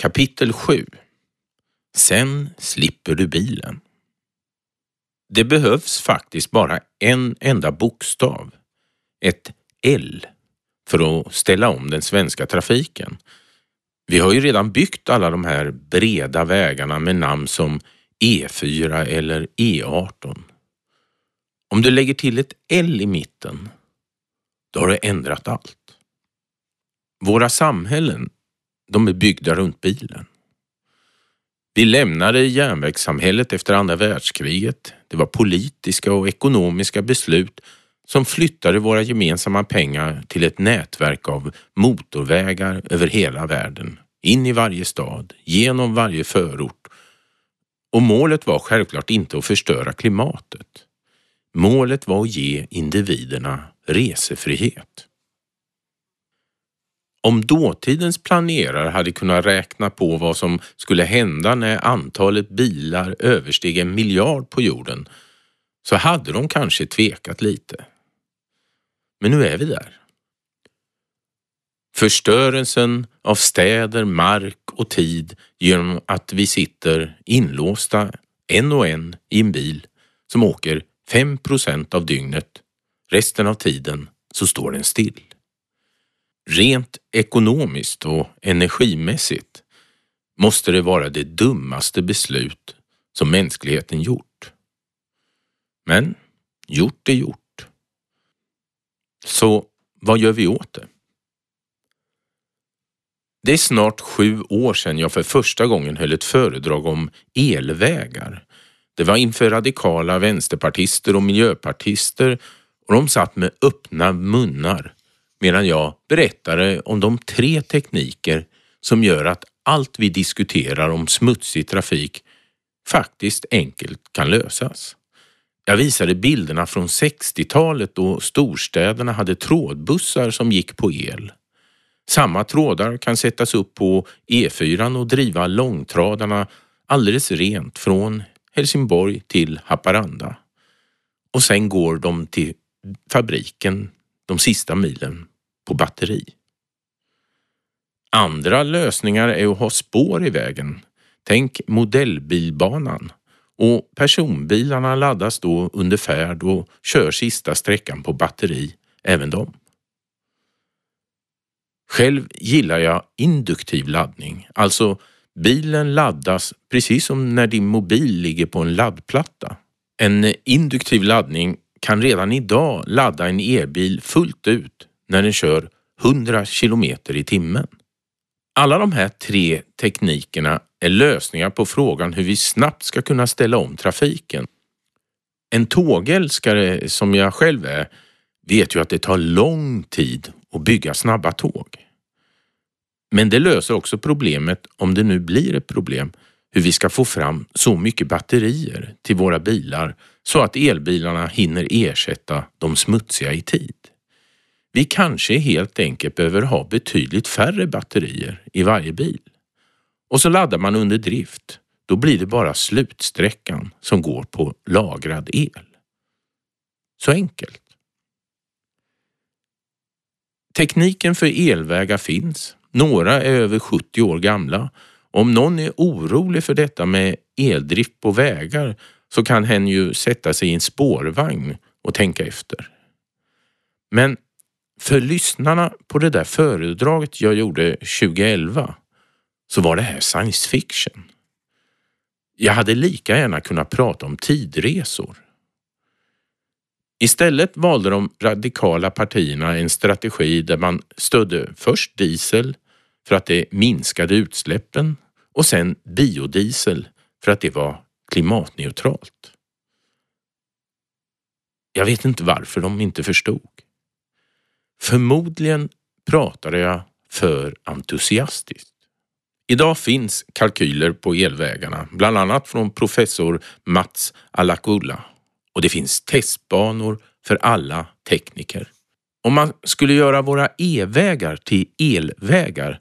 Kapitel 7 Sen slipper du bilen. Det behövs faktiskt bara en enda bokstav, ett L, för att ställa om den svenska trafiken. Vi har ju redan byggt alla de här breda vägarna med namn som E4 eller E18. Om du lägger till ett L i mitten, då har du ändrat allt. Våra samhällen, de är byggda runt bilen. Vi lämnade järnvägssamhället efter andra världskriget. Det var politiska och ekonomiska beslut som flyttade våra gemensamma pengar till ett nätverk av motorvägar över hela världen, in i varje stad, genom varje förort. Och målet var självklart inte att förstöra klimatet. Målet var att ge individerna resefrihet. Om dåtidens planerare hade kunnat räkna på vad som skulle hända när antalet bilar översteg en miljard på jorden så hade de kanske tvekat lite. Men nu är vi där. Förstörelsen av städer, mark och tid genom att vi sitter inlåsta en och en i en bil som åker 5 procent av dygnet. Resten av tiden så står den still. Rent ekonomiskt och energimässigt måste det vara det dummaste beslut som mänskligheten gjort. Men gjort är gjort. Så vad gör vi åt det? Det är snart sju år sedan jag för första gången höll ett föredrag om elvägar. Det var inför radikala vänsterpartister och miljöpartister och de satt med öppna munnar medan jag berättade om de tre tekniker som gör att allt vi diskuterar om smutsig trafik faktiskt enkelt kan lösas. Jag visade bilderna från 60-talet då storstäderna hade trådbussar som gick på el. Samma trådar kan sättas upp på E4 och driva långtradarna alldeles rent från Helsingborg till Haparanda. Och sen går de till fabriken de sista milen på batteri. Andra lösningar är att ha spår i vägen. Tänk modellbilbanan. Och personbilarna laddas då under färd och kör sista sträckan på batteri, även de. Själv gillar jag induktiv laddning, alltså bilen laddas precis som när din mobil ligger på en laddplatta. En induktiv laddning kan redan idag ladda en elbil fullt ut när den kör 100 kilometer i timmen. Alla de här tre teknikerna är lösningar på frågan hur vi snabbt ska kunna ställa om trafiken. En tågälskare som jag själv är vet ju att det tar lång tid att bygga snabba tåg. Men det löser också problemet, om det nu blir ett problem, hur vi ska få fram så mycket batterier till våra bilar så att elbilarna hinner ersätta de smutsiga i tid. Vi kanske helt enkelt behöver ha betydligt färre batterier i varje bil. Och så laddar man under drift. Då blir det bara slutsträckan som går på lagrad el. Så enkelt. Tekniken för elvägar finns. Några är över 70 år gamla. Om någon är orolig för detta med eldrift på vägar så kan hen ju sätta sig i en spårvagn och tänka efter. Men för lyssnarna på det där föredraget jag gjorde 2011 så var det här science fiction. Jag hade lika gärna kunnat prata om tidresor. Istället valde de radikala partierna en strategi där man stödde först diesel för att det minskade utsläppen och sen biodiesel för att det var klimatneutralt. Jag vet inte varför de inte förstod. Förmodligen pratade jag för entusiastiskt. Idag finns kalkyler på elvägarna, bland annat från professor Mats Alakulla och det finns testbanor för alla tekniker. Om man skulle göra våra e-vägar till elvägar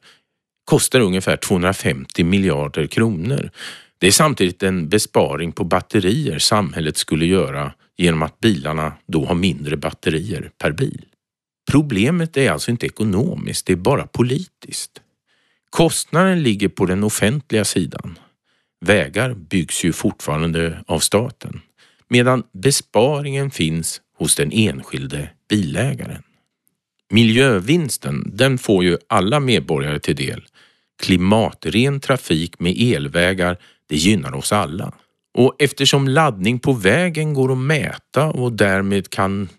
kostar ungefär 250 miljarder kronor. Det är samtidigt en besparing på batterier samhället skulle göra genom att bilarna då har mindre batterier per bil. Problemet är alltså inte ekonomiskt, det är bara politiskt. Kostnaden ligger på den offentliga sidan. Vägar byggs ju fortfarande av staten medan besparingen finns hos den enskilde bilägaren. Miljövinsten, den får ju alla medborgare till del. Klimatren trafik med elvägar, det gynnar oss alla. Och eftersom laddning på vägen går att mäta och därmed kan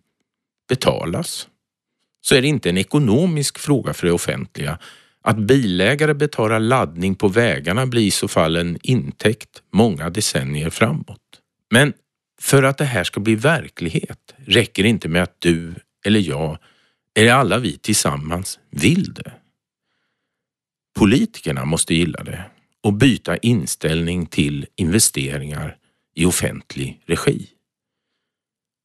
betalas så är det inte en ekonomisk fråga för det offentliga. Att bilägare betalar laddning på vägarna blir i så fall en intäkt många decennier framåt. Men för att det här ska bli verklighet räcker det inte med att du eller jag eller alla vi tillsammans vill det. Politikerna måste gilla det och byta inställning till investeringar i offentlig regi.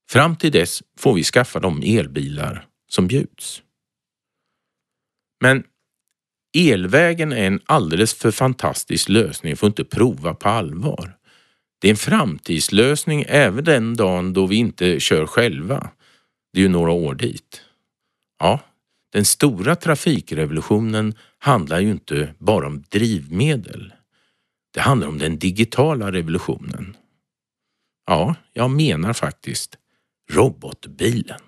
Fram till dess får vi skaffa de elbilar som bjuds. Men elvägen är en alldeles för fantastisk lösning för att inte prova på allvar. Det är en framtidslösning även den dagen då vi inte kör själva. Det är ju några år dit. Ja, den stora trafikrevolutionen handlar ju inte bara om drivmedel. Det handlar om den digitala revolutionen. Ja, jag menar faktiskt robotbilen.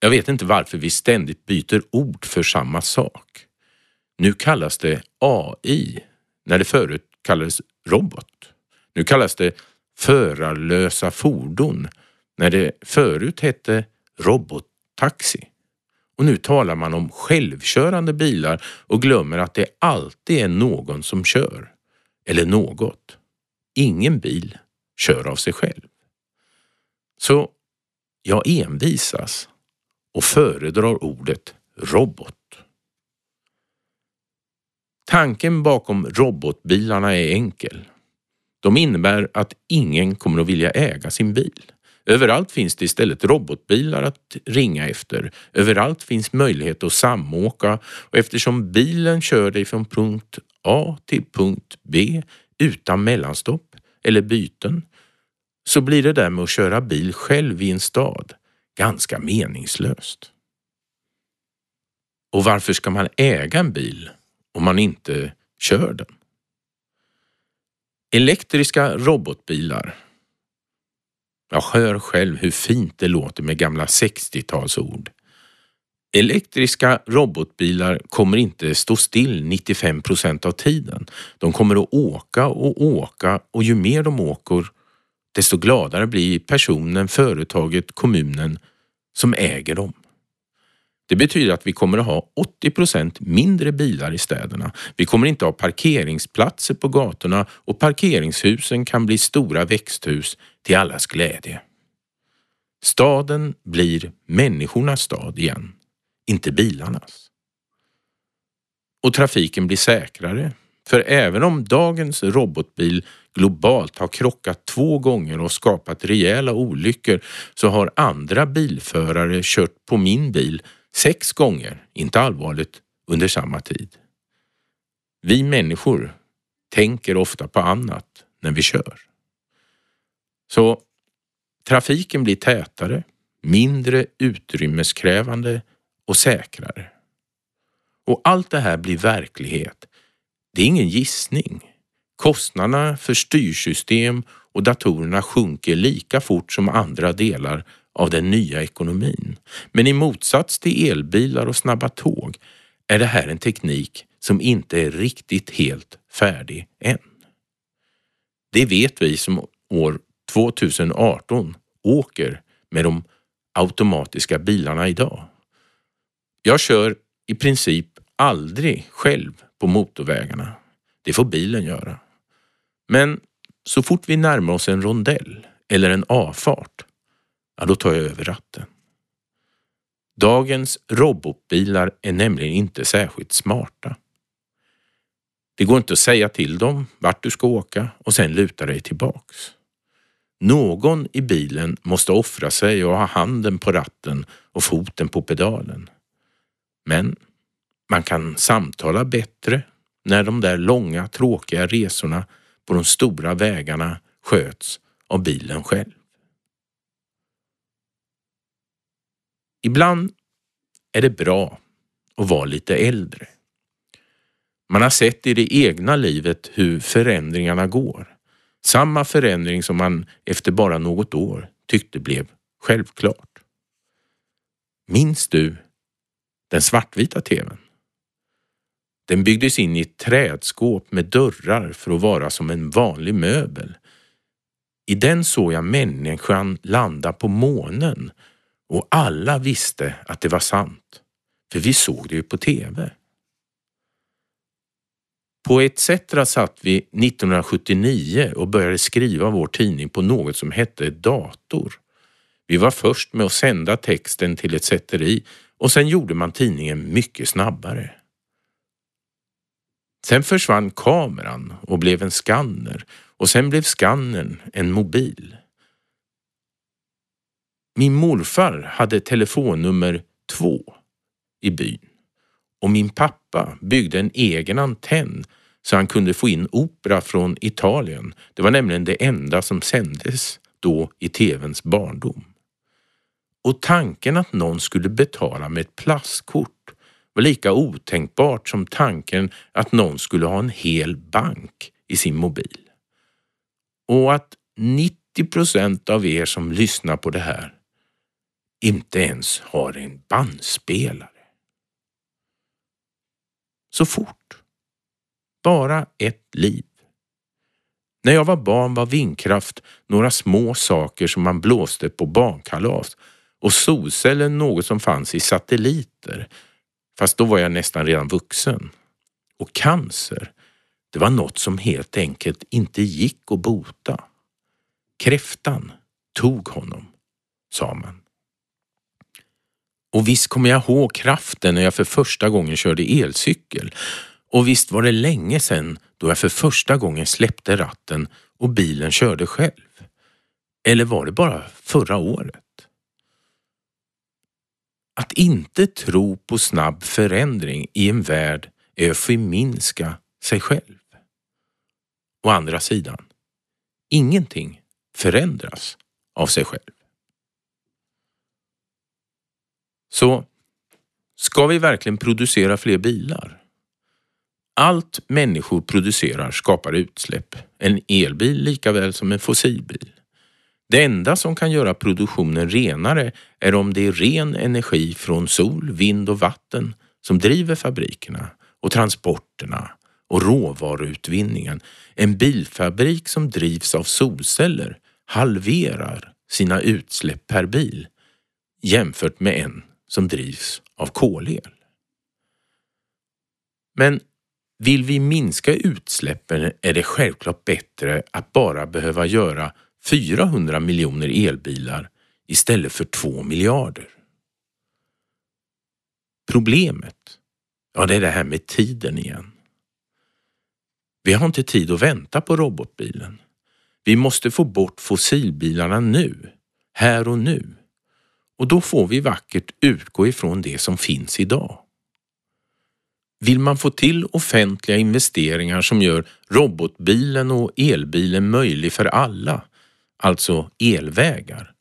Jag vet inte varför vi ständigt byter ord för samma sak. Nu kallas det AI när det förut kallades robot. Nu kallas det förarlösa fordon när det förut hette robottaxi. Och nu talar man om självkörande bilar och glömmer att det alltid är någon som kör. Eller något. Ingen bil kör av sig själv. Så jag envisas och föredrar ordet robot. Tanken bakom robotbilarna är enkel. De innebär att ingen kommer att vilja äga sin bil. Överallt finns det istället robotbilar att ringa efter. Överallt finns möjlighet att samåka och eftersom bilen kör dig från punkt A till punkt B utan mellanstopp eller byten så blir det där med att köra bil själv i en stad ganska meningslöst. Och varför ska man äga en bil om man inte kör den? Elektriska robotbilar. Jag hör själv hur fint det låter med gamla 60-talsord. Elektriska robotbilar kommer inte stå still 95 procent av tiden. De kommer att åka och åka och ju mer de åker desto gladare blir personen, företaget, kommunen som äger dem. Det betyder att vi kommer att ha 80 procent mindre bilar i städerna. Vi kommer inte ha parkeringsplatser på gatorna och parkeringshusen kan bli stora växthus till allas glädje. Staden blir människornas stad igen, inte bilarnas. Och trafiken blir säkrare, för även om dagens robotbil globalt har krockat två gånger och skapat rejäla olyckor så har andra bilförare kört på min bil sex gånger, inte allvarligt, under samma tid. Vi människor tänker ofta på annat när vi kör. Så trafiken blir tätare, mindre utrymmeskrävande och säkrare. Och allt det här blir verklighet. Det är ingen gissning. Kostnaderna för styrsystem och datorerna sjunker lika fort som andra delar av den nya ekonomin. Men i motsats till elbilar och snabba tåg är det här en teknik som inte är riktigt helt färdig än. Det vet vi som år 2018 åker med de automatiska bilarna idag. Jag kör i princip aldrig själv på motorvägarna. Det får bilen göra. Men så fort vi närmar oss en rondell eller en avfart, ja då tar jag över ratten. Dagens robotbilar är nämligen inte särskilt smarta. Det går inte att säga till dem vart du ska åka och sen luta dig tillbaks. Någon i bilen måste offra sig och ha handen på ratten och foten på pedalen. Men man kan samtala bättre när de där långa tråkiga resorna på de stora vägarna sköts av bilen själv. Ibland är det bra att vara lite äldre. Man har sett i det egna livet hur förändringarna går. Samma förändring som man efter bara något år tyckte blev självklart. Minns du den svartvita tvn? Den byggdes in i ett trädskåp med dörrar för att vara som en vanlig möbel. I den såg jag människan landa på månen och alla visste att det var sant, för vi såg det ju på tv. På ETC satt vi 1979 och började skriva vår tidning på något som hette dator. Vi var först med att sända texten till ett sätteri och sen gjorde man tidningen mycket snabbare. Sen försvann kameran och blev en skanner och sen blev skannern en mobil. Min morfar hade telefonnummer två i byn och min pappa byggde en egen antenn så han kunde få in opera från Italien. Det var nämligen det enda som sändes då i tvns barndom. Och tanken att någon skulle betala med ett plastkort var lika otänkbart som tanken att någon skulle ha en hel bank i sin mobil. Och att 90 procent av er som lyssnar på det här inte ens har en bandspelare. Så fort. Bara ett liv. När jag var barn var vindkraft några små saker som man blåste på barnkalas och solceller något som fanns i satelliter. Fast då var jag nästan redan vuxen. Och cancer, det var något som helt enkelt inte gick att bota. Kräftan tog honom, sa man. Och visst kommer jag ihåg kraften när jag för första gången körde elcykel. Och visst var det länge sedan då jag för första gången släppte ratten och bilen körde själv. Eller var det bara förra året? Att inte tro på snabb förändring i en värld är att förminska sig själv. Å andra sidan, ingenting förändras av sig själv. Så ska vi verkligen producera fler bilar? Allt människor producerar skapar utsläpp. En elbil lika väl som en fossilbil. Det enda som kan göra produktionen renare är om det är ren energi från sol, vind och vatten som driver fabrikerna och transporterna och råvaruutvinningen. En bilfabrik som drivs av solceller halverar sina utsläpp per bil jämfört med en som drivs av kolel. Men vill vi minska utsläppen är det självklart bättre att bara behöva göra 400 miljoner elbilar istället för 2 miljarder. Problemet, ja det är det här med tiden igen. Vi har inte tid att vänta på robotbilen. Vi måste få bort fossilbilarna nu, här och nu. Och då får vi vackert utgå ifrån det som finns idag. Vill man få till offentliga investeringar som gör robotbilen och elbilen möjlig för alla, alltså elvägar,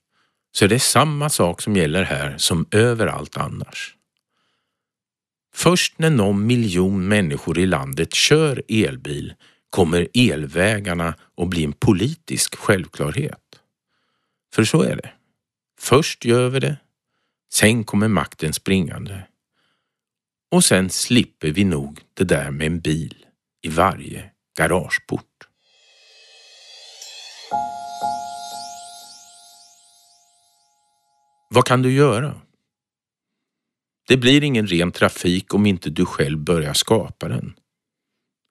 så är det samma sak som gäller här som överallt annars. Först när någon miljon människor i landet kör elbil kommer elvägarna att bli en politisk självklarhet. För så är det. Först gör vi det, sen kommer makten springande. Och sen slipper vi nog det där med en bil i varje garageport. Vad kan du göra? Det blir ingen ren trafik om inte du själv börjar skapa den.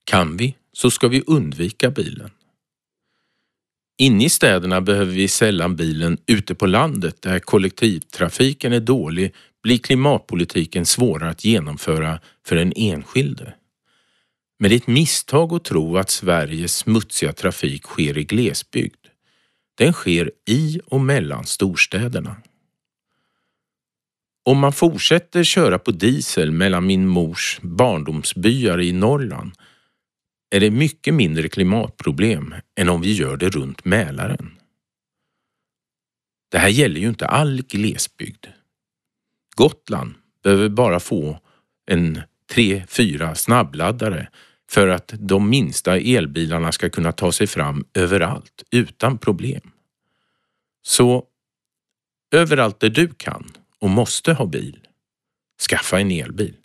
Kan vi så ska vi undvika bilen. Inne i städerna behöver vi sällan bilen. Ute på landet där kollektivtrafiken är dålig blir klimatpolitiken svårare att genomföra för den enskilde. Men det är ett misstag att tro att Sveriges smutsiga trafik sker i glesbygd. Den sker i och mellan storstäderna. Om man fortsätter köra på diesel mellan min mors barndomsbyar i Norrland är det mycket mindre klimatproblem än om vi gör det runt Mälaren. Det här gäller ju inte all glesbygd. Gotland behöver bara få en tre, fyra snabbladdare för att de minsta elbilarna ska kunna ta sig fram överallt utan problem. Så överallt där du kan och måste ha bil, skaffa en elbil.